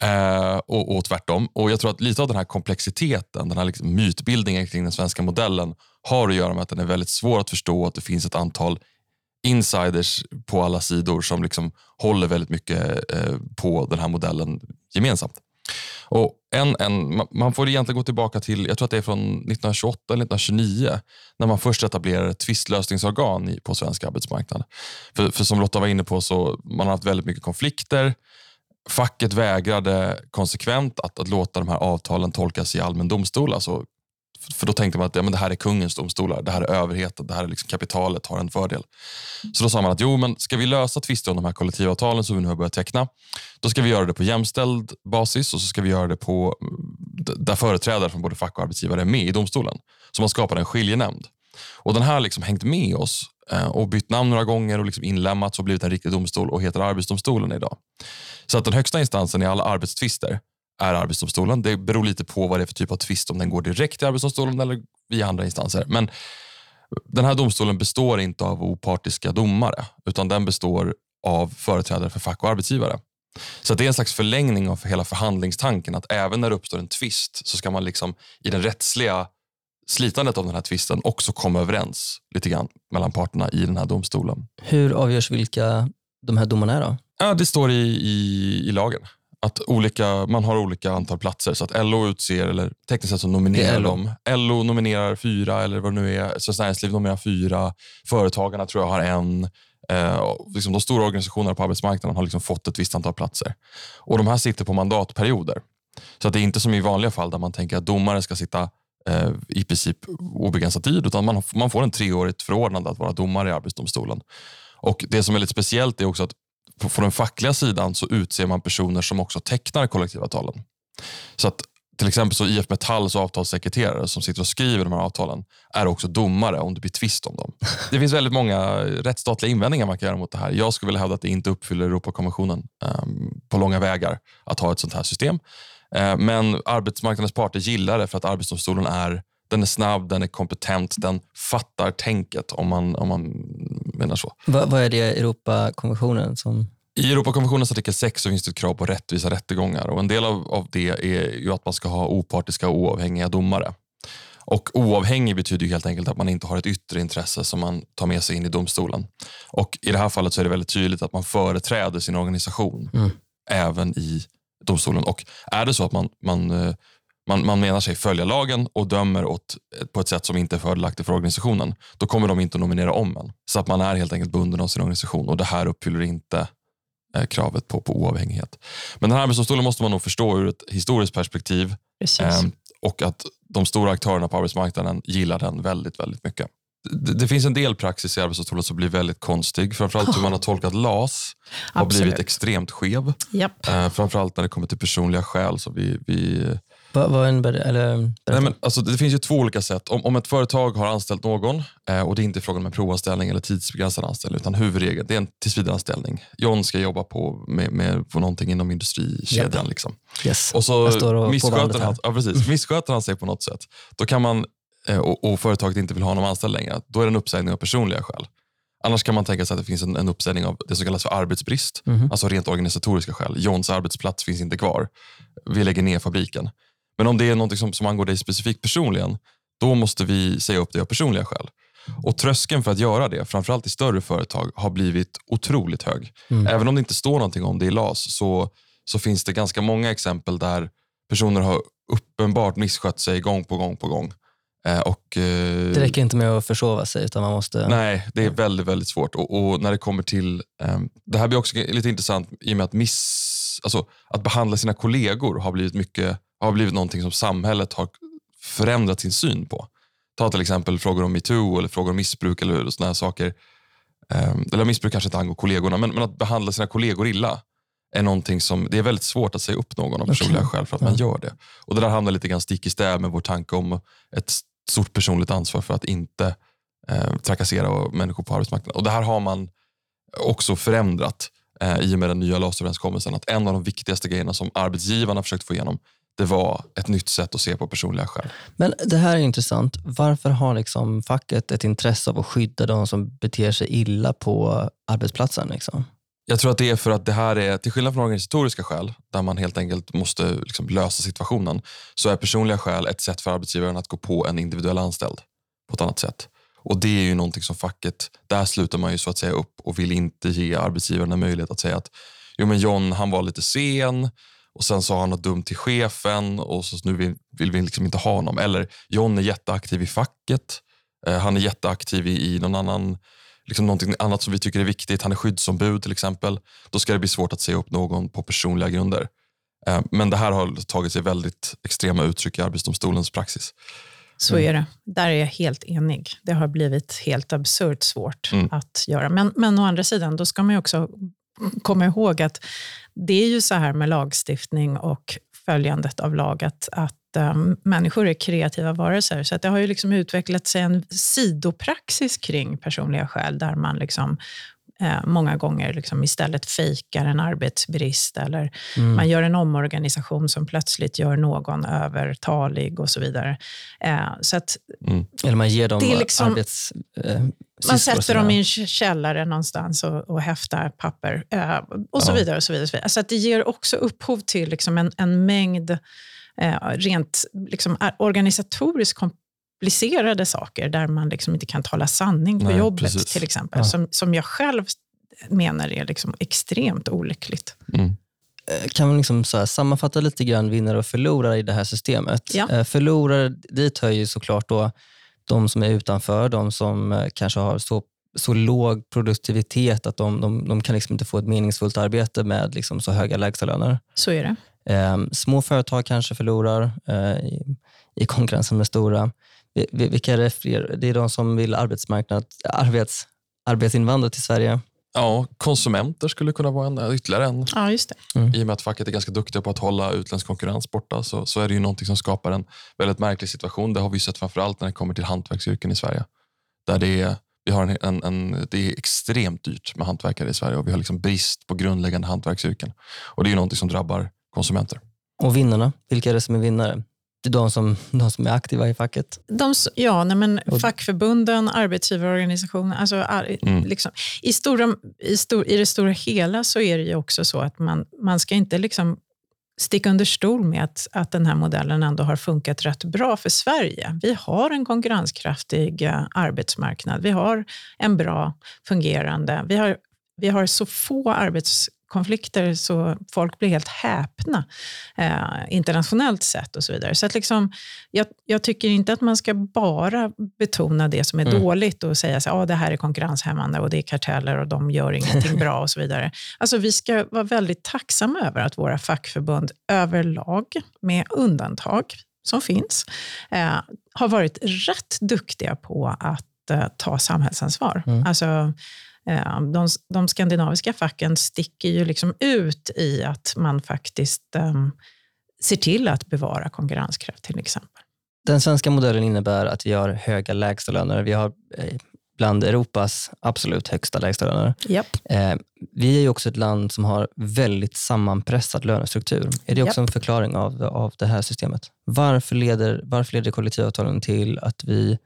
Eh, och, och tvärtom. Och Jag tror att lite av den här komplexiteten, den här liksom mytbildningen kring den svenska modellen har att göra med att den är väldigt svår att förstå att det finns ett antal insiders på alla sidor som liksom håller väldigt mycket eh, på den här modellen gemensamt. Och en, en, man får egentligen gå tillbaka till, jag tror att det är från 1928 eller 1929, när man först etablerade ett tvistlösningsorgan på svensk arbetsmarknad. För, för som Lotta var inne på, så man har haft väldigt mycket konflikter. Facket vägrade konsekvent att, att låta de här avtalen tolkas i allmän domstol, alltså för då tänkte man att ja, men det här är kungens domstolar, det här är överheten, det här är liksom kapitalet har en fördel. Så då sa man att jo, men ska vi lösa tvister om de här kollektivavtalen som vi nu har börjat teckna, då ska vi göra det på jämställd basis och så ska vi göra det på där företrädare från både fack och arbetsgivare är med i domstolen. Så man skapar en skiljenämnd. Och den här har liksom hängt med oss eh, och bytt namn några gånger och liksom inlämnats och blivit en riktig domstol och heter Arbetsdomstolen idag. Så att den högsta instansen i alla arbetstvister är Arbetsdomstolen. Det beror lite på vad det är för typ av tvist, om den går direkt till Arbetsdomstolen eller via andra instanser. Men den här domstolen består inte av opartiska domare, utan den består av företrädare för fack och arbetsgivare. Så det är en slags förlängning av hela förhandlingstanken att även när det uppstår en tvist så ska man liksom i den rättsliga slitandet av den här tvisten också komma överens lite grann mellan parterna i den här domstolen. Hur avgörs vilka de här domarna är då? Ja, det står i, i, i lagen att olika, man har olika antal platser. Så att LO utser, eller tekniskt sett så nominerar LO. de. LO nominerar fyra, eller vad det nu är. Svenskt Näringsliv nominerar fyra. Företagarna tror jag har en. Eh, liksom de stora organisationerna på arbetsmarknaden har liksom fått ett visst antal platser. Och De här sitter på mandatperioder. Så att det är inte som i vanliga fall där man tänker att domare ska sitta eh, i princip obegränsad tid, utan man, man får en treårigt förordnande att vara domare i Arbetsdomstolen. Och Det som är lite speciellt är också att på, på den fackliga sidan så utser man personer som också tecknar kollektivavtalen. Så att till exempel så IF Metalls avtalssekreterare som sitter och skriver de här avtalen är också domare om det blir tvist om dem. *laughs* Det finns väldigt många rättsstatliga invändningar man kan göra mot det här. Jag skulle vilja hävda att det inte uppfyller Europakonventionen um, på långa vägar att ha ett sånt här system. Uh, men arbetsmarknadens parter gillar det för att Arbetsdomstolen är den är snabb, den är kompetent, den fattar tänket om man, om man menar så. Vad, vad är det i Europakonventionen som... I Europakonventionens artikel 6 så finns det ett krav på rättvisa rättegångar och en del av, av det är ju att man ska ha opartiska och oavhängiga domare. Och oavhängig betyder ju helt enkelt att man inte har ett yttre intresse som man tar med sig in i domstolen. Och I det här fallet så är det väldigt tydligt att man företräder sin organisation Mm. även i domstolen. Och är det så att man, man, eh, man, man menar sig följa lagen och dömer åt, på ett sätt som inte är fördelaktigt för organisationen, då kommer de inte att nominera om en. Så att man är helt enkelt bunden av sin organisation och det här uppfyller inte eh, kravet på, på oavhängighet. Men den här arbetsdomstolen måste man nog förstå ur ett historiskt perspektiv eh, och att de stora aktörerna på arbetsmarknaden gillar den väldigt, väldigt mycket. Det, det finns en del praxis i Arbetsdomstolen som blir väldigt konstig. Framförallt hur man har tolkat LAS har Absolut. blivit extremt skev. Japp. Eh, framförallt när det kommer till personliga skäl. Så vi, vi, Vad, vad det? Eller, nej men, alltså, det finns ju två olika sätt. Om, om ett företag har anställt någon eh, och det är inte frågan om en provanställning eller tidsbegränsad anställning utan huvudregeln det är en tillsvidareanställning. John ska jobba på, med, med, på någonting inom industrikedjan. Liksom. yes. Och så och missköter han, ja, precis, missköter han sig på något sätt, då kan man, eh, och, och företaget inte vill ha honom anställd längre, då är det en uppsägning av personliga skäl. Annars kan man tänka sig att det finns en, en uppsägning av det som kallas för arbetsbrist, Mhm. alltså rent organisatoriska skäl. Johns arbetsplats finns inte kvar. Vi lägger ner fabriken. Men om det är något som, som angår dig specifikt personligen, då måste vi säga upp det av personliga skäl. Och tröskeln för att göra det, framförallt i större företag, har blivit otroligt hög. Mm. Även om det inte står någonting om det i LAS så, så finns det ganska många exempel där personer har uppenbart misskött sig gång på gång på gång. Eh, och, eh, Det räcker inte med att försova sig utan man måste... Nej, det är väldigt, väldigt svårt. Och, och när det kommer till... ehm, det här blir också lite intressant i och med att, miss, alltså, att behandla sina kollegor har blivit, mycket, har blivit någonting som samhället har förändrat sin syn på. Ta till exempel frågor om metoo eller frågor om missbruk eller såna här saker. Ehm, eller missbruk kanske inte angår kollegorna, men, men att behandla sina kollegor illa är någonting som, det är väldigt svårt att säga upp någon av personliga skäl för att man gör det. Och Det där hamnar lite grann stick i stäv med vår tanke om ett stort personligt ansvar för att inte eh, trakassera människor på arbetsmarknaden. Och Det här har man också förändrat eh, i och med den nya LAS-överenskommelsen. Att en av de viktigaste grejerna som arbetsgivarna försökt få igenom det var ett nytt sätt att se på personliga skäl. Men det här är intressant. Varför har liksom facket ett intresse av att skydda de som beter sig illa på arbetsplatsen? Liksom? Jag tror att det är för att det här är, till skillnad från organisatoriska skäl, där man helt enkelt måste liksom lösa situationen, så är personliga skäl ett sätt för arbetsgivaren att gå på en individuell anställd på ett annat sätt. Och det är ju någonting som facket, där slutar man ju så att säga upp och vill inte ge arbetsgivaren en möjlighet att säga att jo men John han var lite sen och sen sa han något dumt till chefen och så nu vill, vill vi liksom inte ha honom. Eller John är jätteaktiv i facket, eh, han är jätteaktiv i, i någon annan liksom någonting annat som vi tycker är viktigt, han är skyddsombud till exempel, då ska det bli svårt att säga upp någon på personliga grunder. Eh, Men det här har tagit sig väldigt extrema uttryck i Arbetsdomstolens praxis. Så är det. Där är jag helt enig. Det har blivit helt absurt svårt Mm. att göra. Men, men å andra sidan, då ska man också komma ihåg att det är ju så här med lagstiftning och följandet av lag, att, att um, människor är kreativa varelser. Så att det har ju liksom utvecklat sig en sidopraxis kring personliga skäl, där man liksom många gånger liksom istället fejkar en arbetsbrist eller Mm. man gör en omorganisation som plötsligt gör någon övertalig och så vidare. Eh, så att Eller man ger dem Det är liksom- arbets... Eh, man sätter dem i en källare någonstans och, och häftar papper eh, och så Ja. vidare. och så vidare. och Så vidare. Så att det ger också upphov till liksom en, en mängd eh, rent liksom, a- organisatoriskt komplicerade saker där man liksom inte kan tala sanning på Nej, jobbet precis. till exempel. Ja. Som, som jag själv menar är liksom extremt olyckligt. Mm. eh, kan man liksom så här sammanfatta lite grann vinnare och förlorare i det här systemet. Ja. Eh, Förlorare, dit hör ju såklart då de som är utanför, de som eh, kanske har så, så låg produktivitet att de, de, de kan liksom inte få ett meningsfullt arbete med liksom så höga lägstalöner. Så är det. Eh, små företag kanske förlorar eh, i, i konkurrensen med stora. Vi- vi- Vilka är det fler? Det är de som vill arbetsmarknad, arbets, arbetsinvandra till Sverige. Ja, konsumenter skulle kunna vara en, ytterligare en. Ja, just det. I och med att facket är ganska duktiga på att hålla utländsk konkurrens borta så, så är det ju någonting som skapar en väldigt märklig situation. Det har vi sett framförallt när det kommer till hantverksyrken i Sverige. Där det är, vi har en, en, en, det är extremt dyrt med hantverkare i Sverige och vi har liksom brist på grundläggande hantverksyrken. Och det är ju någonting som drabbar konsumenter. Och vinnarna, vilka är det som är vinnare? Det är de som, de som är aktiva i facket. De, ja, nej, men fackförbunden, arbetsgivarorganisationer. Alltså, Mm. liksom, i, stora, i, stor, I det stora hela så är det ju också så att man, man ska inte liksom sticka under stol med att, att den här modellen ändå har funkat rätt bra för Sverige. Vi har en konkurrenskraftig arbetsmarknad. Vi har en bra fungerande... Vi har, vi har så få arbetskonflikter så folk blir helt häpna eh, internationellt sett och så vidare. Så att liksom, jag, jag tycker inte att man ska bara betona det som är Mm. dåligt och säga att ah, det här är konkurrenshämmande och det är karteller och de gör ingenting bra och så vidare. *laughs* Alltså, vi ska vara väldigt tacksamma över att våra fackförbund överlag, med undantag som finns, eh, har varit rätt duktiga på att eh, ta samhällsansvar. Mm. Alltså, de, de skandinaviska facken sticker ju liksom ut i att man faktiskt eh, ser till att bevara konkurrenskraft till exempel. Den svenska modellen innebär att vi har höga lägstalöner. Vi har eh, bland Europas absolut högsta lägstalöner. Japp. Eh, vi är ju också ett land som har väldigt sammanpressad lönestruktur. Är det också en förklaring av, av det här systemet? Varför leder, varför leder kollektivavtalen till att vi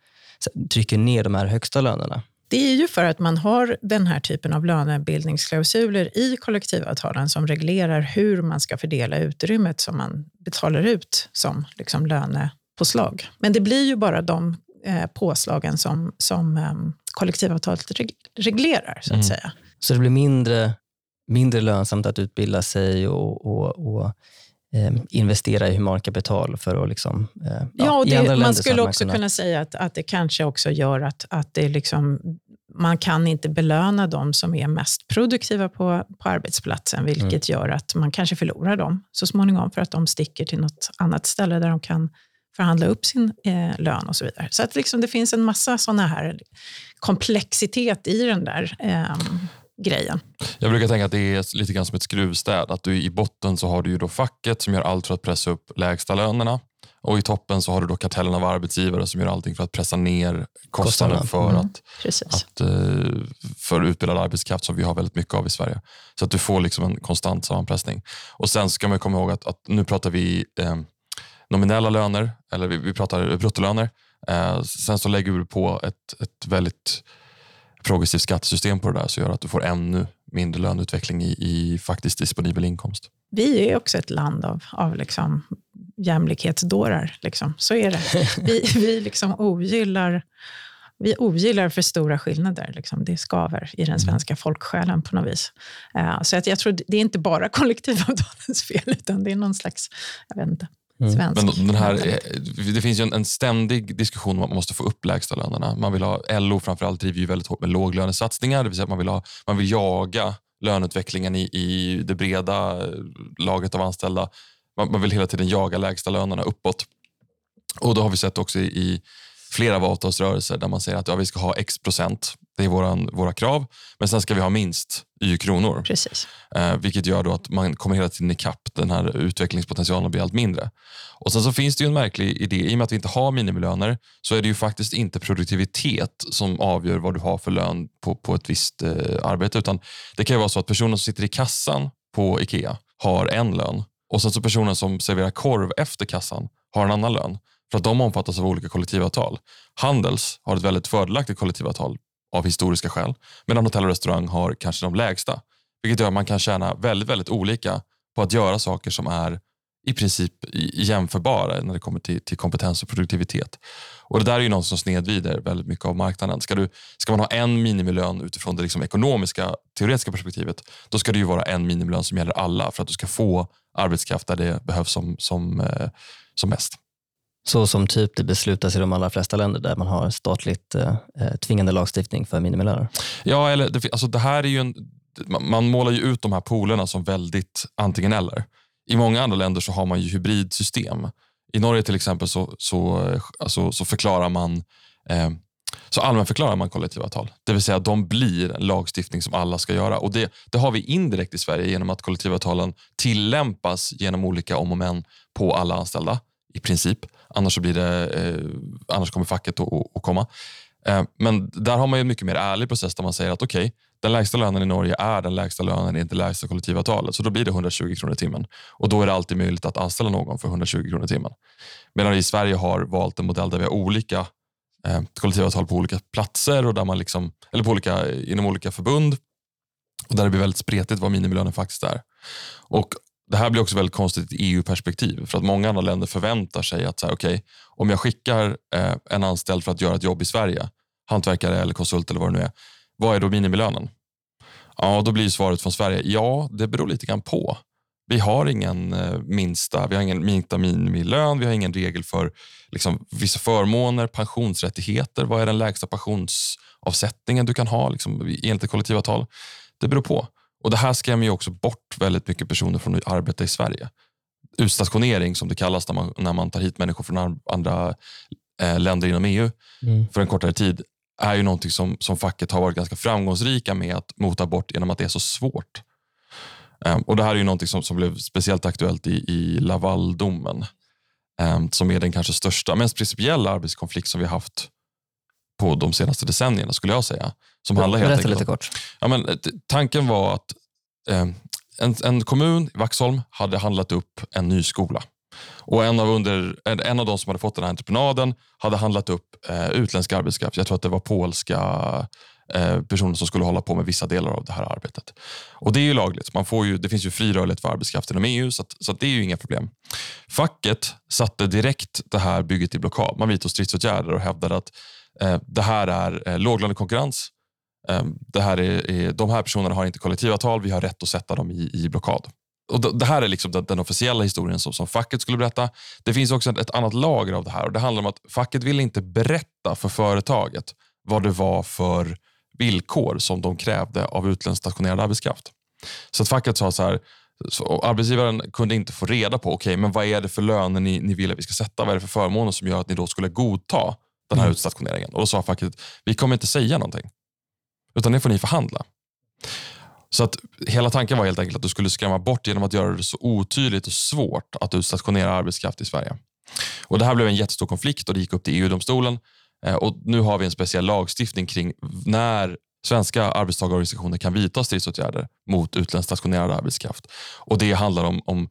trycker ner de här högsta lönerna? Det är ju för att man har den här typen av lönebildningsklausuler i kollektivavtalen som reglerar hur man ska fördela utrymmet som man betalar ut som liksom lönepåslag. Men det blir ju bara de eh, påslagen som, som eh, kollektivavtalet reg- reglerar, så att Mm. säga. Så det blir mindre, mindre lönsamt att utbilda sig och, och, och eh, investera i humankapital för att liksom, eh, Ja, och det, man skulle hade också kunnat- kunna säga att, att det kanske också gör att, att det liksom, man kan inte belöna de som är mest produktiva på, på arbetsplatsen, vilket Mm. gör att man kanske förlorar dem så småningom för att de sticker till något annat ställe där de kan förhandla upp sin eh, lön och så vidare. Så att liksom det finns en massa sådana här komplexitet i den där eh, grejen. Jag brukar tänka att det är lite grann som ett skruvstäd. Att du i botten så har du ju då facket som gör allt för att pressa upp lägsta lönerna. Och i toppen så har du då kartellen av arbetsgivare som gör allting för att pressa ner kostnaden för, Mm. att, Precis. att, eh, för utbildad arbetskraft som vi har väldigt mycket av i Sverige. Så att du får liksom en konstant sammanpressning. Och sen ska man komma ihåg att, att nu pratar vi eh, nominella löner, eller vi, vi pratar bruttolöner. Eh, sen så lägger vi på ett, ett väldigt progressivt skattesystem på det där som gör att du får ännu mindre löneutveckling i, i faktiskt disponibel inkomst. Vi är också ett land av, av liksom jämlikhetsdårar. Liksom. Så är det. Vi, *laughs* vi liksom ogillar, vi ogillar för stora skillnader. Liksom. Det skaver i den svenska folksjälen på något vis. Eh, så att jag tror det är inte bara kollektivavtalens fel, utan det är någon slags, jag vet inte, Mm. svensk Men den här, det finns ju en, en ständig diskussion om att man måste få upp lägstalönerna. Man vill ha, LO framförallt driver ju väldigt hårt med låglönesatsningar, det vill säga att man vill, ha, man vill jaga löneutvecklingen i, i det breda laget av anställda. Man, man vill hela tiden jaga lägstalönerna uppåt. Och då har vi sett också i, i flera av avtalsrörelser där man säger att ja, vi ska ha x procent, det är våran, våra krav, men sen ska vi ha minst y kronor. Precis. Eh, vilket gör då att man kommer hela tiden ikapp den här utvecklingspotentialen blir allt mindre. Och Sen så finns det ju en märklig idé. I och med att vi inte har minimilöner så är det ju faktiskt inte produktivitet som avgör vad du har för lön på, på ett visst eh, arbete. Utan Det kan ju vara så att personen som sitter i kassan på IKEA har en lön och sen så personen som serverar korv efter kassan har en annan lön. För att de omfattas av olika kollektivavtal. Handels har ett väldigt fördelaktigt kollektivavtal av historiska skäl. Medan hotell och restaurang har kanske de lägsta. Vilket gör att man kan tjäna väldigt, väldigt olika på att göra saker som är i princip jämförbara när det kommer till, till kompetens och produktivitet. Och Det där är ju något som snedvrider väldigt mycket av marknaden. Ska, du, ska man ha en minimilön utifrån det liksom ekonomiska, teoretiska perspektivet, då ska det ju vara en minimilön som gäller alla för att du ska få arbetskraft där det behövs som, som, eh, som mest. Så som typ det beslutas i de allra flesta länder där man har statligt eh, eh tvingande lagstiftning för minimilöner? Ja, eller det, alltså det här är ju en, man målar ju ut de här polerna som väldigt antingen eller. I många andra länder så har man ju hybridsystem. I Norge till exempel så, så, alltså, så förklarar man eh, så allmänförklarar man kollektivavtal. Det vill säga de blir en lagstiftning som alla ska göra. Och det, det har vi indirekt i Sverige genom att kollektivavtalen tillämpas genom olika om och men på alla anställda i princip. Annars, så blir det, eh, annars kommer facket att, komma. Eh, men där har man en mycket mer ärlig process där man säger att okej, okay, den lägsta lönen i Norge är den lägsta lönen i det lägsta kollektivavtalet. Så då blir det 120 kronor i timmen. Och då är det alltid möjligt att anställa någon för 120 kronor i timmen. Medan vi i Sverige har valt en modell där vi har olika eh, kollektivavtal på olika platser och där man liksom, eller på olika, inom olika förbund. Och där det blir väldigt spretigt vad minimilönen faktiskt är. Och det här blir också väldigt konstigt i EU-perspektiv. För att många andra länder förväntar sig att så här, okay, om jag skickar eh, en anställd för att göra ett jobb i Sverige, hantverkare eller konsult eller vad det nu är, vad är då minimilönen? Ja, då blir svaret från Sverige, ja, det beror lite grann på. Vi har ingen eh, minsta, vi har ingen minsta minimilön, vi har ingen regel för liksom, vissa förmåner, pensionsrättigheter. Vad är den lägsta pensionsavsättningen du kan ha liksom, enligt ett kollektivavtal? Det beror på. Och Det här skrämmer ju också bort väldigt mycket personer från att arbeta i Sverige. Utstationering som det kallas när man, när man tar hit människor från andra eh, länder inom EU mm. för en kortare tid är ju någonting som, som facket har varit ganska framgångsrika med att mota bort genom att det är så svårt. Um, och Det här är ju någonting som, som blev speciellt aktuellt i, i Lavaldomen um, som är den kanske största, mest principiella arbetskonflikt som vi haft på de senaste decennierna skulle jag säga. Som handlar helt Berätta lite kort. Ja, men, tanken var att eh, en, en kommun, Vaxholm, hade handlat upp en ny skola. Och en av, under, en av de som hade fått den här entreprenaden hade handlat upp eh, utländsk arbetskraft. Jag tror att det var polska eh, personer som skulle hålla på med vissa delar av det här arbetet. Och Det är ju lagligt. Man får ju, det finns ju fri rörlighet för arbetskraft inom EU, så, att, så att det är ju inga problem. Facket satte direkt det här bygget i blockad. Man vidtog stridsåtgärder och hävdade att Eh, det här är eh, låglönekonkurrens. Eh, det här är, är, de här personerna har inte kollektivavtal. Vi har rätt att sätta dem i, i blockad. Och det här är liksom den, den officiella historien som, som, facket skulle berätta. Det finns också ett, ett, annat lager av det här. och Det handlar om att facket vill inte berätta för företaget vad det var för villkor som de krävde av utländskt stationerad arbetskraft. Så att facket sa så här, så arbetsgivaren kunde inte få reda på okay, men vad är det för löner ni, ni vill att vi ska sätta. Vad är det för förmåner som gör att ni då skulle godta den här mm. utstationeringen? Och Då sa facket, vi kommer inte säga någonting. Utan det får ni förhandla. Så att hela tanken var helt enkelt att du skulle skrämma bort genom att göra det så otydligt och svårt att utstationera arbetskraft i Sverige. Och Det här blev en jättestor konflikt och det gick upp till EU-domstolen. Eh, och Nu har vi en speciell lagstiftning kring när svenska arbetstagarorganisationer kan vidta stridsåtgärder mot utländsk stationerad arbetskraft. Och Det handlar om, om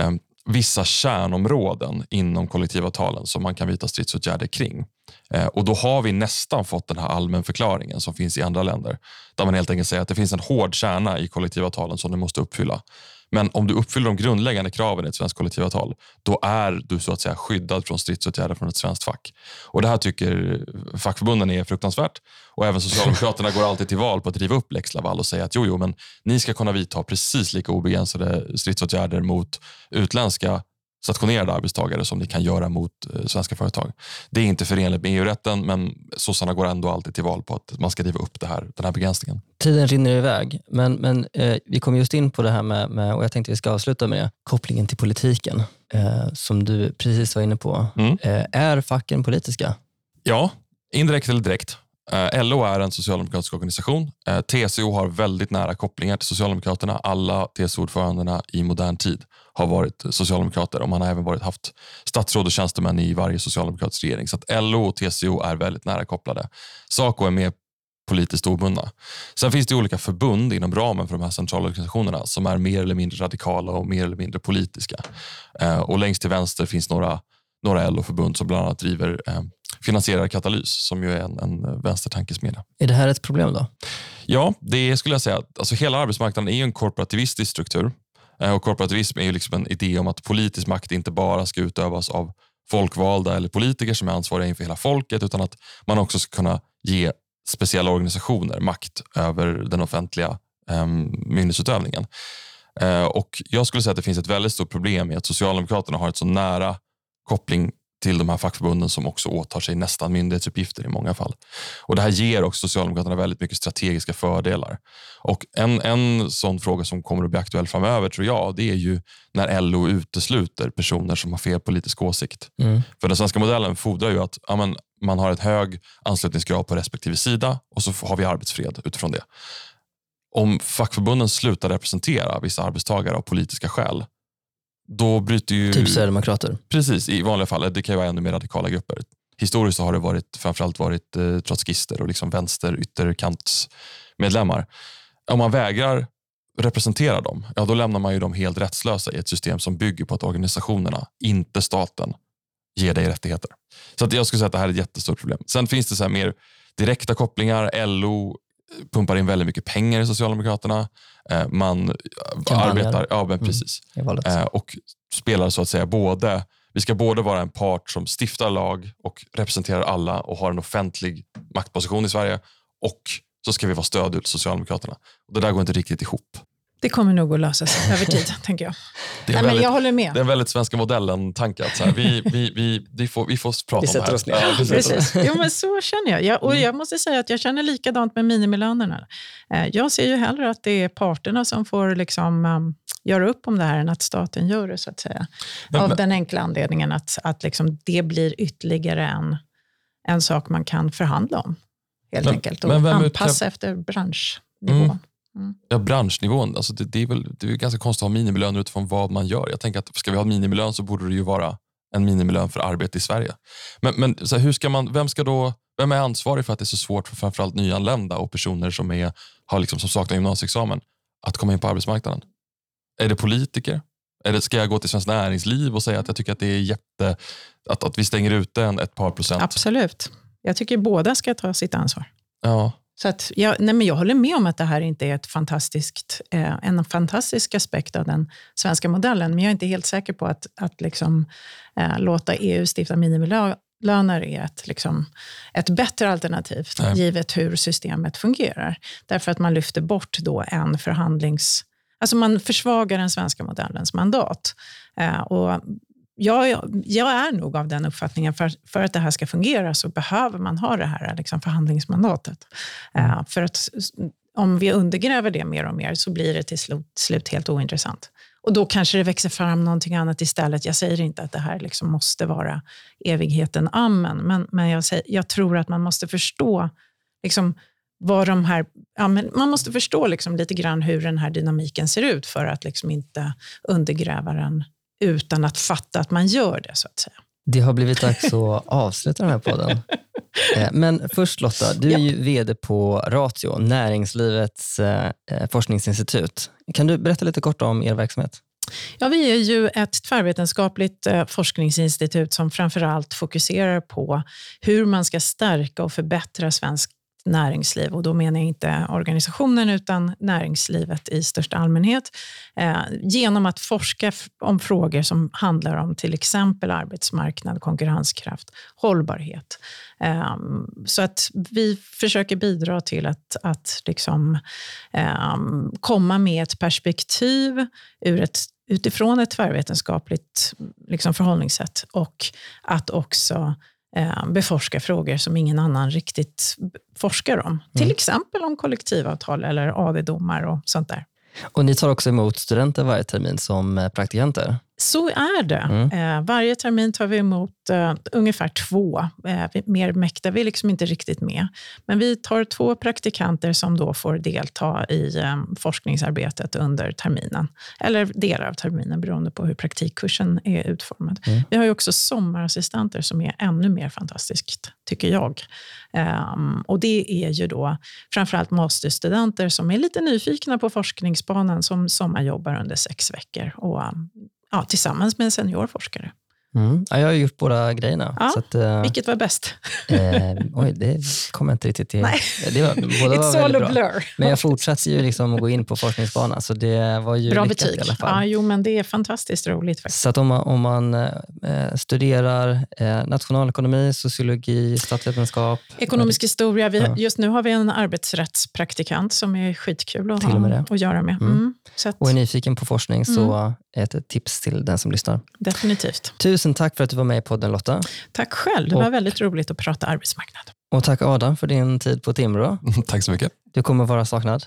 um, vissa kärnområden inom kollektivavtalen som man kan vidta stridsåtgärder kring. Eh, och Då har vi nästan fått den här allmänförklaringen som finns i andra länder. Där man helt enkelt säger att det finns en hård kärna i kollektivavtalen som du måste uppfylla. Men om du uppfyller de grundläggande kraven i ett svenskt kollektivavtal, då är du så att säga skyddad från stridsåtgärder från ett svenskt fack. Och Det här tycker fackförbunden är fruktansvärt. Och även Socialdemokraterna går alltid till val på att riva upp lex Laval och säga att jo, jo, men ni ska kunna vidta precis lika obegränsade stridsåtgärder mot utländska stationerade arbetstagare som ni kan göra mot eh, svenska företag. Det är inte förenligt med EU-rätten men sossarna går ändå alltid till val på att man ska riva upp det här, den här begränsningen. Tiden rinner iväg, men, men eh, vi kom just in på det här med, med, och jag tänkte vi ska avsluta med det, kopplingen till politiken eh, som du precis var inne på. Mm. Eh, är facken politiska? Ja, indirekt eller direkt. Eh, LO är en socialdemokratisk organisation. Eh, TCO har väldigt nära kopplingar till Socialdemokraterna. Alla TCO-ordförandena i modern tid har varit socialdemokrater och man har även varit, haft statsråd och tjänstemän i varje socialdemokratisk regering. Så att LO och TCO är väldigt nära kopplade. Saco är mer politiskt obundna. Sen finns det olika förbund inom ramen för de här centralorganisationerna som är mer eller mindre radikala och mer eller mindre politiska. Eh, och längst till vänster finns några, några LO-förbund som bland annat driver finansierar Katalys som ju är en, en vänstertankesmedja. Är det här ett problem då? Ja, det skulle jag säga. Alltså, hela arbetsmarknaden är en korporativistisk struktur. Eh, och korporativism är ju liksom en idé om att politisk makt inte bara ska utövas av folkvalda eller politiker som är ansvariga inför hela folket utan att man också ska kunna ge speciella organisationer makt över den offentliga eh, myndighetsutövningen. Eh, och jag skulle säga att det finns ett väldigt stort problem i att Socialdemokraterna har ett så nära koppling till de här fackförbunden som också åtar sig nästan myndighetsuppgifter i många fall. Och Det här ger också Socialdemokraterna väldigt mycket strategiska fördelar. Och En, en sån fråga som kommer att bli aktuell framöver tror jag, det är ju när LO utesluter personer som har fel politisk åsikt. Mm. För den svenska modellen fordrar ju att ja, men, man har ett hög anslutningsgrad på respektive sida och så har vi arbetsfred utifrån det. Om fackförbunden slutar representera vissa arbetstagare av politiska skäl, då bryter ju... Typ Sverigedemokrater? Precis, i vanliga fall. Det kan ju vara ännu mer radikala grupper. Historiskt har det varit, framförallt varit eh, trotskister och liksom vänster ytterkantsmedlemmar. Om man vägrar representera dem, ja, då lämnar man ju dem helt rättslösa i ett system som bygger på att organisationerna, inte staten, ger dig rättigheter. Så att jag skulle säga att det här är ett jättestort problem. Sen finns det så mer direkta kopplingar. LO pumpar in väldigt mycket pengar i Socialdemokraterna. Eh, man Kampanjer. arbetar, ja men mm. precis. Mm, och spelar så att säga både, vi ska både vara en part som stiftar lag och representerar alla och har en offentlig maktposition i Sverige och så ska vi vara stöd till Socialdemokraterna. Och det där går inte riktigt ihop. Det kommer nog att lösa sig över tid, *laughs* tänker jag. Det är Nej, väldigt, men jag håller med. Det är en väldigt svenska modellen-tanke. Vi, vi, vi, vi, får, vi får prata vi om det här. Oss ner. Ja, Precis. Jo, men så känner jag. jag. Och mm. jag måste säga att jag känner likadant med minimilönerna. Eh, jag ser ju hellre att det är parterna som får liksom, um, göra upp om det här än att staten gör det, så att säga. Men, Av men, den enkla anledningen att, att liksom det blir ytterligare en, en sak man kan förhandla om, helt men, enkelt. Och anpassa efter branschnivå. Mm. Mm. Ja, branschnivån. Alltså det, det, är väl, det är ganska konstigt att ha minimilöner utifrån vad man gör. Jag tänker att ska vi ha minimilön så borde det ju vara en minimilön för arbete i Sverige. Men, men så här, hur ska man, vem, ska då, vem är ansvarig för att det är så svårt för framförallt nyanlända och personer som, är, har liksom, som saknar gymnasieexamen att komma in på arbetsmarknaden? Är det politiker? Det, ska jag gå till Svenskt Näringsliv och säga att jag tycker att det är jätte... Att, att vi stänger ute en, ett par procent? Absolut. Jag tycker båda ska ta sitt ansvar. Ja, så att jag, nej men jag håller med om att det här inte är ett fantastiskt, eh, en fantastisk aspekt av den svenska modellen, men jag är inte helt säker på att, att liksom, eh, låta EU stifta minimilöner är ett, liksom, ett bättre alternativ, nej. givet hur systemet fungerar. Därför att man lyfter bort då en förhandlings... Alltså man försvagar den svenska modellens mandat. Eh, och jag, jag är nog av den uppfattningen, för, för att det här ska fungera så behöver man ha det här liksom förhandlingsmandatet. Uh, för att om vi undergräver det mer och mer så blir det till slut, slut helt ointressant. Och då kanske det växer fram någonting annat istället. Jag säger inte att det här liksom måste vara evigheten amen, men, men jag, säger, jag tror att man måste förstå liksom, vad de här, ja, man måste förstå liksom lite grann hur den här dynamiken ser ut för att liksom inte undergräva den utan att fatta att man gör det, så att säga. Det har blivit dags att avsluta den här podden. *laughs* Eh, men först Lotta, du är ju VD på Ratio, Näringslivets eh, forskningsinstitut. Kan du berätta lite kort om er verksamhet? Ja, vi är ju ett tvärvetenskapligt eh, forskningsinstitut som framför allt fokuserar på hur man ska stärka och förbättra svensk näringsliv. Och då menar jag inte organisationen utan näringslivet i största allmänhet. Eh, genom att forska om frågor som handlar om till exempel arbetsmarknad, konkurrenskraft, hållbarhet. Eh, så att vi försöker bidra till att, att liksom, eh, komma med ett perspektiv ur ett utifrån ett tvärvetenskapligt liksom, förhållningssätt. Och att också beforska frågor som ingen annan riktigt forskar om. Mm. Till exempel om kollektivavtal eller AD-domar och sånt där. Och ni tar också emot studenter varje termin som eh, praktikanter? Så är det. Mm. Eh, varje termin tar vi emot eh, ungefär två. Eh, mer mäktar vi liksom inte riktigt med. Men vi tar två praktikanter som då får delta i forskningsarbetet under terminen. Eller delar av terminen beroende på hur praktikkursen är utformad. Mm. Vi har också sommarassistenter som är ännu mer fantastiskt, tycker jag. Um, och Det är ju då framförallt masterstudenter som är lite nyfikna på forskningsbanan som sommarjobbar under sex veckor och ja, tillsammans med en seniorforskare. Mm. Ja, jag har gjort båda grejerna. Ja, så att, eh, Vilket var bäst? eh, oj, det kommer jag inte riktigt till. Nej. Det var, båda var It's all väldigt a blur. Men jag fortsatte ju liksom att gå in på forskningsbanan, så det var ju Bra betyg. i alla Ja, fall. jo, men det är fantastiskt roligt faktiskt. Så att om man, om man eh, studerar eh, nationalekonomi, sociologi, statsvetenskap, Ekonomisk historia. Vi, Ja. Just nu har vi en arbetsrättspraktikant som är skitkul att, ha, att göra med. Mm. Mm. Att, och är nyfiken på forskning, så Mm. ett tips till den som lyssnar. definitivt. Tusen tack för att du var med i podden Lotta. Tack själv. Det var Och- väldigt roligt att prata arbetsmarknad. Och tack Adam för din tid på Timrå. *laughs* Tack så mycket. Du kommer vara saknad.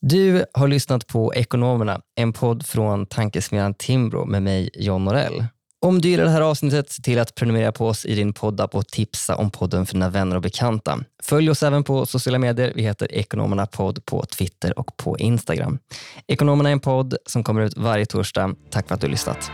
Du har lyssnat på Ekonomerna, en podd från tankesmedjan Timbro med mig, John Norell. Om du gillar det här avsnittet, se till att prenumerera på oss i din poddapp och tipsa om podden för dina vänner och bekanta. Följ oss även på sociala medier. Vi heter Ekonomerna podd på Twitter och på Instagram. Ekonomerna är en podd som kommer ut varje torsdag. Tack för att du har lyssnat.